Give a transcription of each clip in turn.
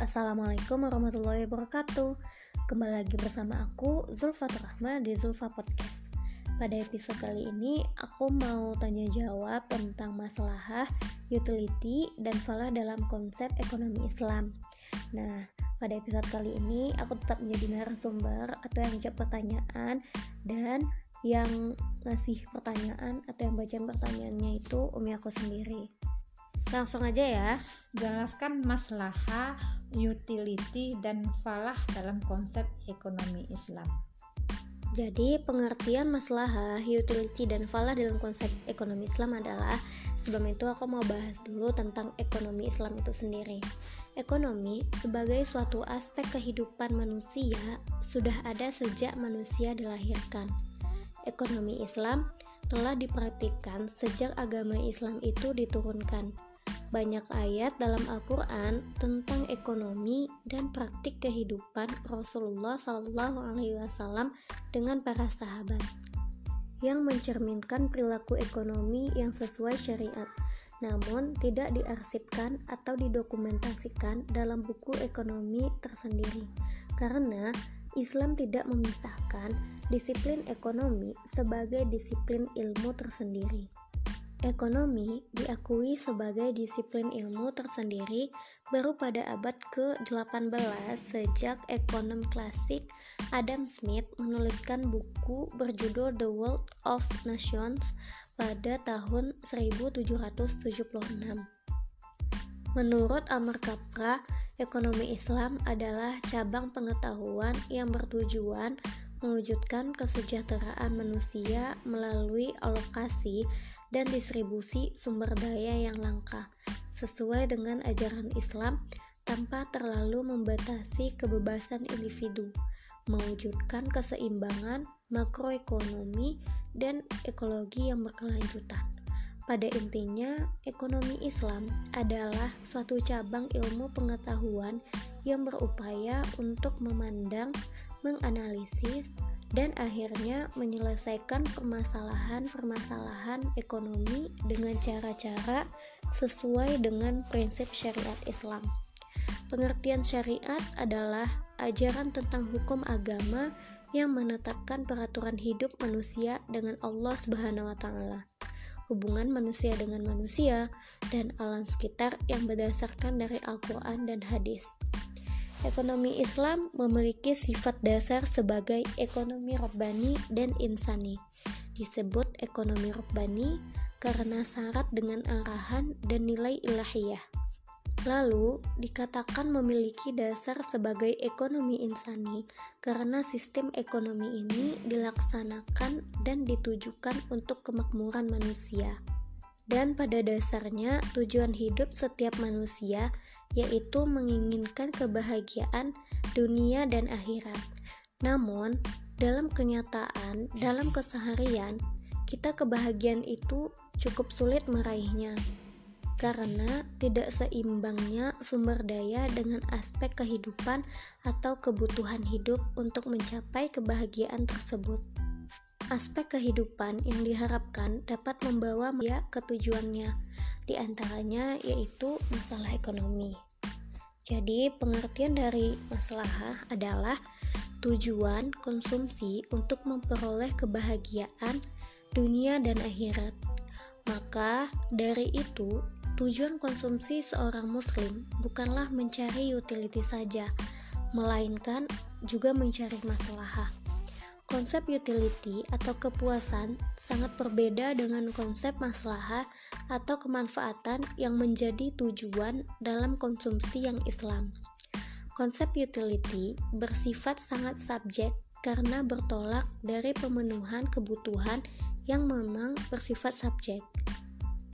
Assalamualaikum warahmatullahi wabarakatuh. Kembali lagi bersama aku Zulfa Rahma di Zulfa Podcast. Pada episode kali ini aku mau tanya jawab tentang masalah utility dan falah dalam konsep ekonomi Islam. Nah pada episode kali ini aku tetap menjadi narasumber atau yang jawab pertanyaan dan yang ngasih pertanyaan atau yang baca pertanyaannya itu umi aku sendiri langsung aja ya jelaskan masalah utility dan falah dalam konsep ekonomi Islam jadi pengertian masalah utility dan falah dalam konsep ekonomi Islam adalah sebelum itu aku mau bahas dulu tentang ekonomi Islam itu sendiri. Ekonomi sebagai suatu aspek kehidupan manusia sudah ada sejak manusia dilahirkan. Ekonomi Islam telah diperhatikan sejak agama Islam itu diturunkan banyak ayat dalam Al-Quran tentang ekonomi dan praktik kehidupan Rasulullah Wasallam dengan para sahabat yang mencerminkan perilaku ekonomi yang sesuai syariat, namun tidak diarsipkan atau didokumentasikan dalam buku ekonomi tersendiri, karena Islam tidak memisahkan disiplin ekonomi sebagai disiplin ilmu tersendiri. Ekonomi diakui sebagai disiplin ilmu tersendiri baru pada abad ke-18 sejak ekonom klasik Adam Smith menuliskan buku berjudul The World of Nations pada tahun 1776. Menurut Amar Kapra, ekonomi Islam adalah cabang pengetahuan yang bertujuan mewujudkan kesejahteraan manusia melalui alokasi dan distribusi sumber daya yang langka sesuai dengan ajaran Islam tanpa terlalu membatasi kebebasan individu, mewujudkan keseimbangan makroekonomi dan ekologi yang berkelanjutan. Pada intinya, ekonomi Islam adalah suatu cabang ilmu pengetahuan yang berupaya untuk memandang, menganalisis, dan akhirnya menyelesaikan permasalahan-permasalahan ekonomi dengan cara-cara sesuai dengan prinsip syariat Islam. Pengertian syariat adalah ajaran tentang hukum agama yang menetapkan peraturan hidup manusia dengan Allah Subhanahu wa taala. Hubungan manusia dengan manusia dan alam sekitar yang berdasarkan dari Al-Qur'an dan hadis. Ekonomi Islam memiliki sifat dasar sebagai ekonomi robbani dan insani. Disebut ekonomi robbani karena syarat dengan arahan dan nilai ilahiyah. Lalu, dikatakan memiliki dasar sebagai ekonomi insani karena sistem ekonomi ini dilaksanakan dan ditujukan untuk kemakmuran manusia. Dan pada dasarnya, tujuan hidup setiap manusia yaitu menginginkan kebahagiaan dunia dan akhirat. Namun, dalam kenyataan, dalam keseharian, kita kebahagiaan itu cukup sulit meraihnya karena tidak seimbangnya sumber daya dengan aspek kehidupan atau kebutuhan hidup untuk mencapai kebahagiaan tersebut. Aspek kehidupan yang diharapkan dapat membawa dia ke tujuannya, di antaranya yaitu masalah ekonomi. Jadi, pengertian dari masalah adalah tujuan konsumsi untuk memperoleh kebahagiaan dunia dan akhirat. Maka, dari itu, tujuan konsumsi seorang muslim bukanlah mencari utility saja, melainkan juga mencari masalah. Konsep utility atau kepuasan sangat berbeda dengan konsep masalah atau kemanfaatan yang menjadi tujuan dalam konsumsi yang Islam. Konsep utility bersifat sangat subjek karena bertolak dari pemenuhan kebutuhan yang memang bersifat subjek.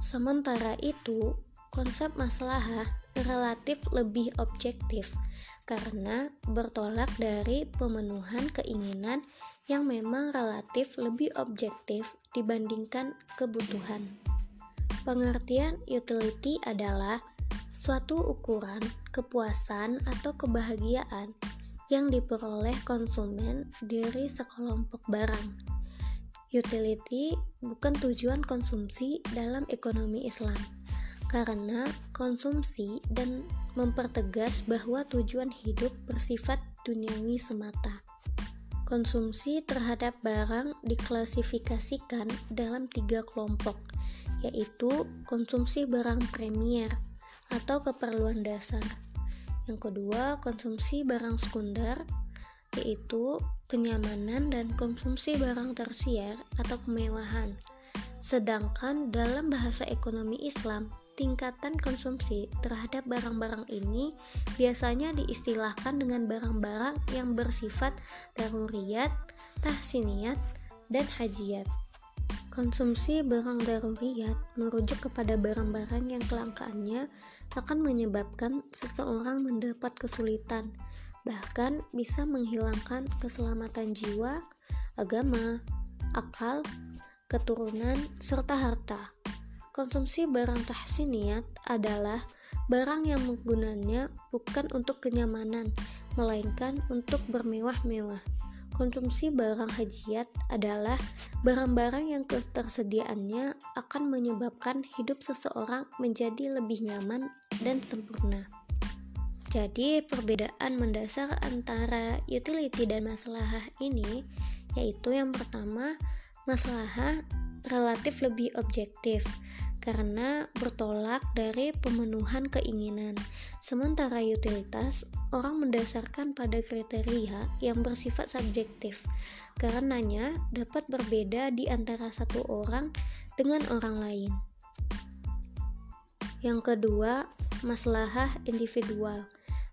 Sementara itu, konsep masalah relatif lebih objektif karena bertolak dari pemenuhan keinginan yang memang relatif lebih objektif dibandingkan kebutuhan. Pengertian utility adalah suatu ukuran kepuasan atau kebahagiaan yang diperoleh konsumen dari sekelompok barang. Utility bukan tujuan konsumsi dalam ekonomi Islam, karena konsumsi dan mempertegas bahwa tujuan hidup bersifat duniawi semata. Konsumsi terhadap barang diklasifikasikan dalam tiga kelompok, yaitu konsumsi barang premier atau keperluan dasar. Yang kedua, konsumsi barang sekunder, yaitu kenyamanan dan konsumsi barang tersier atau kemewahan. Sedangkan dalam bahasa ekonomi Islam, tingkatan konsumsi terhadap barang-barang ini biasanya diistilahkan dengan barang-barang yang bersifat daruriyat, tahsiniyat, dan hajiyat. Konsumsi barang daruriyat merujuk kepada barang-barang yang kelangkaannya akan menyebabkan seseorang mendapat kesulitan, bahkan bisa menghilangkan keselamatan jiwa, agama, akal, keturunan, serta harta. Konsumsi barang tahsiniyat adalah barang yang menggunanya bukan untuk kenyamanan, melainkan untuk bermewah-mewah. Konsumsi barang hajiat adalah barang-barang yang ketersediaannya akan menyebabkan hidup seseorang menjadi lebih nyaman dan sempurna. Jadi, perbedaan mendasar antara utility dan masalah ini yaitu yang pertama, masalah relatif lebih objektif karena bertolak dari pemenuhan keinginan. Sementara utilitas, orang mendasarkan pada kriteria yang bersifat subjektif, karenanya dapat berbeda di antara satu orang dengan orang lain. Yang kedua, masalah individual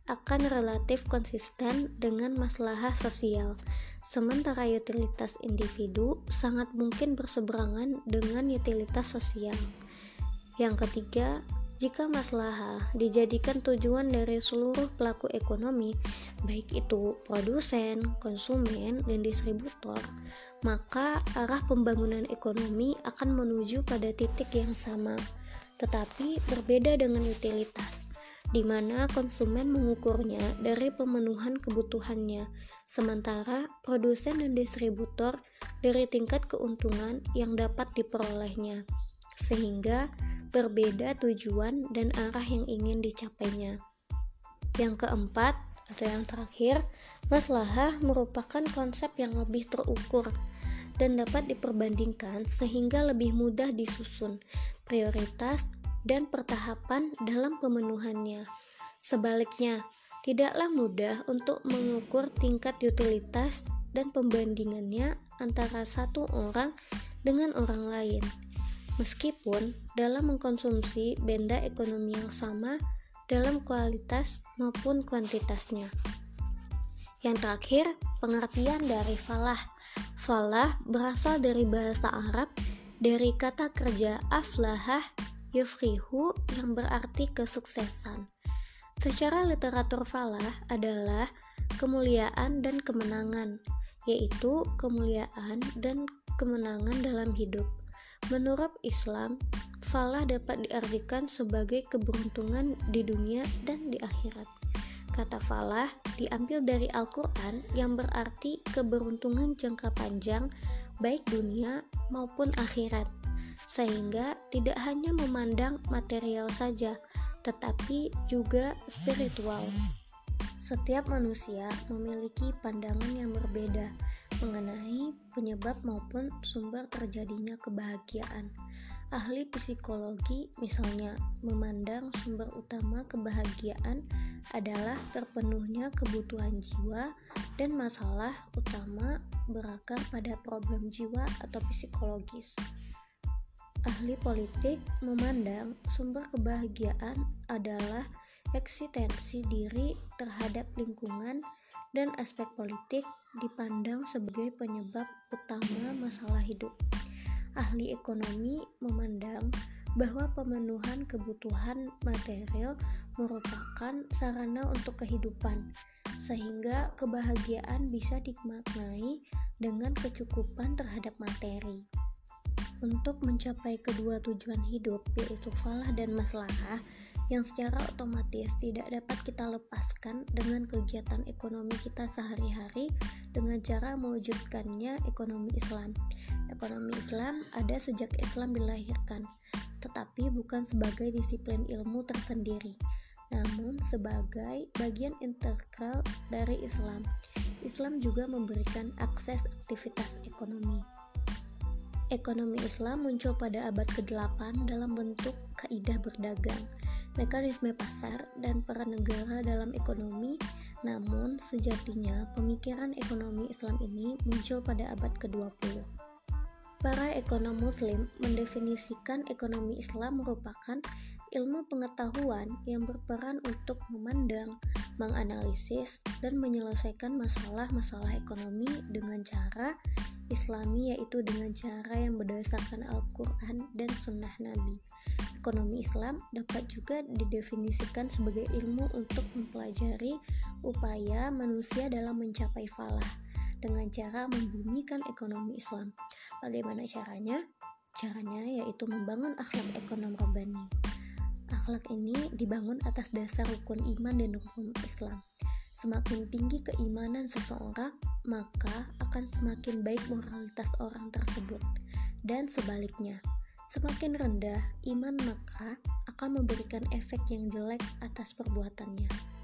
akan relatif konsisten dengan masalah sosial. Sementara utilitas individu sangat mungkin berseberangan dengan utilitas sosial. Yang ketiga, jika masalah dijadikan tujuan dari seluruh pelaku ekonomi, baik itu produsen, konsumen, dan distributor, maka arah pembangunan ekonomi akan menuju pada titik yang sama, tetapi berbeda dengan utilitas, di mana konsumen mengukurnya dari pemenuhan kebutuhannya, sementara produsen dan distributor dari tingkat keuntungan yang dapat diperolehnya, sehingga berbeda tujuan dan arah yang ingin dicapainya. Yang keempat, atau yang terakhir, maslahah merupakan konsep yang lebih terukur dan dapat diperbandingkan sehingga lebih mudah disusun prioritas dan pertahapan dalam pemenuhannya. Sebaliknya, tidaklah mudah untuk mengukur tingkat utilitas dan pembandingannya antara satu orang dengan orang lain meskipun dalam mengkonsumsi benda ekonomi yang sama dalam kualitas maupun kuantitasnya. Yang terakhir, pengertian dari falah. Falah berasal dari bahasa Arab dari kata kerja aflahah yufrihu yang berarti kesuksesan. Secara literatur falah adalah kemuliaan dan kemenangan, yaitu kemuliaan dan kemenangan dalam hidup. Menurut Islam, falah dapat diartikan sebagai keberuntungan di dunia dan di akhirat. Kata falah diambil dari Al-Quran yang berarti keberuntungan jangka panjang baik dunia maupun akhirat, sehingga tidak hanya memandang material saja, tetapi juga spiritual. Setiap manusia memiliki pandangan yang berbeda mengenai penyebab maupun sumber terjadinya kebahagiaan. Ahli psikologi misalnya memandang sumber utama kebahagiaan adalah terpenuhnya kebutuhan jiwa dan masalah utama berakar pada problem jiwa atau psikologis. Ahli politik memandang sumber kebahagiaan adalah eksistensi diri terhadap lingkungan dan aspek politik dipandang sebagai penyebab utama masalah hidup. Ahli ekonomi memandang bahwa pemenuhan kebutuhan material merupakan sarana untuk kehidupan, sehingga kebahagiaan bisa dimaknai dengan kecukupan terhadap materi. Untuk mencapai kedua tujuan hidup, yaitu falah dan maslahah, yang secara otomatis tidak dapat kita lepaskan dengan kegiatan ekonomi kita sehari-hari dengan cara mewujudkannya ekonomi Islam. Ekonomi Islam ada sejak Islam dilahirkan, tetapi bukan sebagai disiplin ilmu tersendiri, namun sebagai bagian integral dari Islam. Islam juga memberikan akses aktivitas ekonomi. Ekonomi Islam muncul pada abad ke-8 dalam bentuk kaidah berdagang, mekanisme pasar, dan peran negara dalam ekonomi. Namun, sejatinya pemikiran ekonomi Islam ini muncul pada abad ke-20. Para ekonom muslim mendefinisikan ekonomi Islam merupakan ilmu pengetahuan yang berperan untuk memandang, menganalisis, dan menyelesaikan masalah-masalah ekonomi dengan cara Islami yaitu dengan cara yang berdasarkan Al-Quran dan Sunnah Nabi. Ekonomi Islam dapat juga didefinisikan sebagai ilmu untuk mempelajari upaya manusia dalam mencapai falah dengan cara membumikan ekonomi Islam. Bagaimana caranya? Caranya yaitu membangun akhlak ekonom robbani. Akhlak ini dibangun atas dasar rukun iman dan rukun Islam. Semakin tinggi keimanan seseorang, maka akan semakin baik moralitas orang tersebut. Dan sebaliknya, semakin rendah iman maka akan memberikan efek yang jelek atas perbuatannya.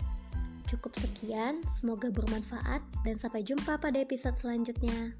Cukup sekian, semoga bermanfaat dan sampai jumpa pada episode selanjutnya.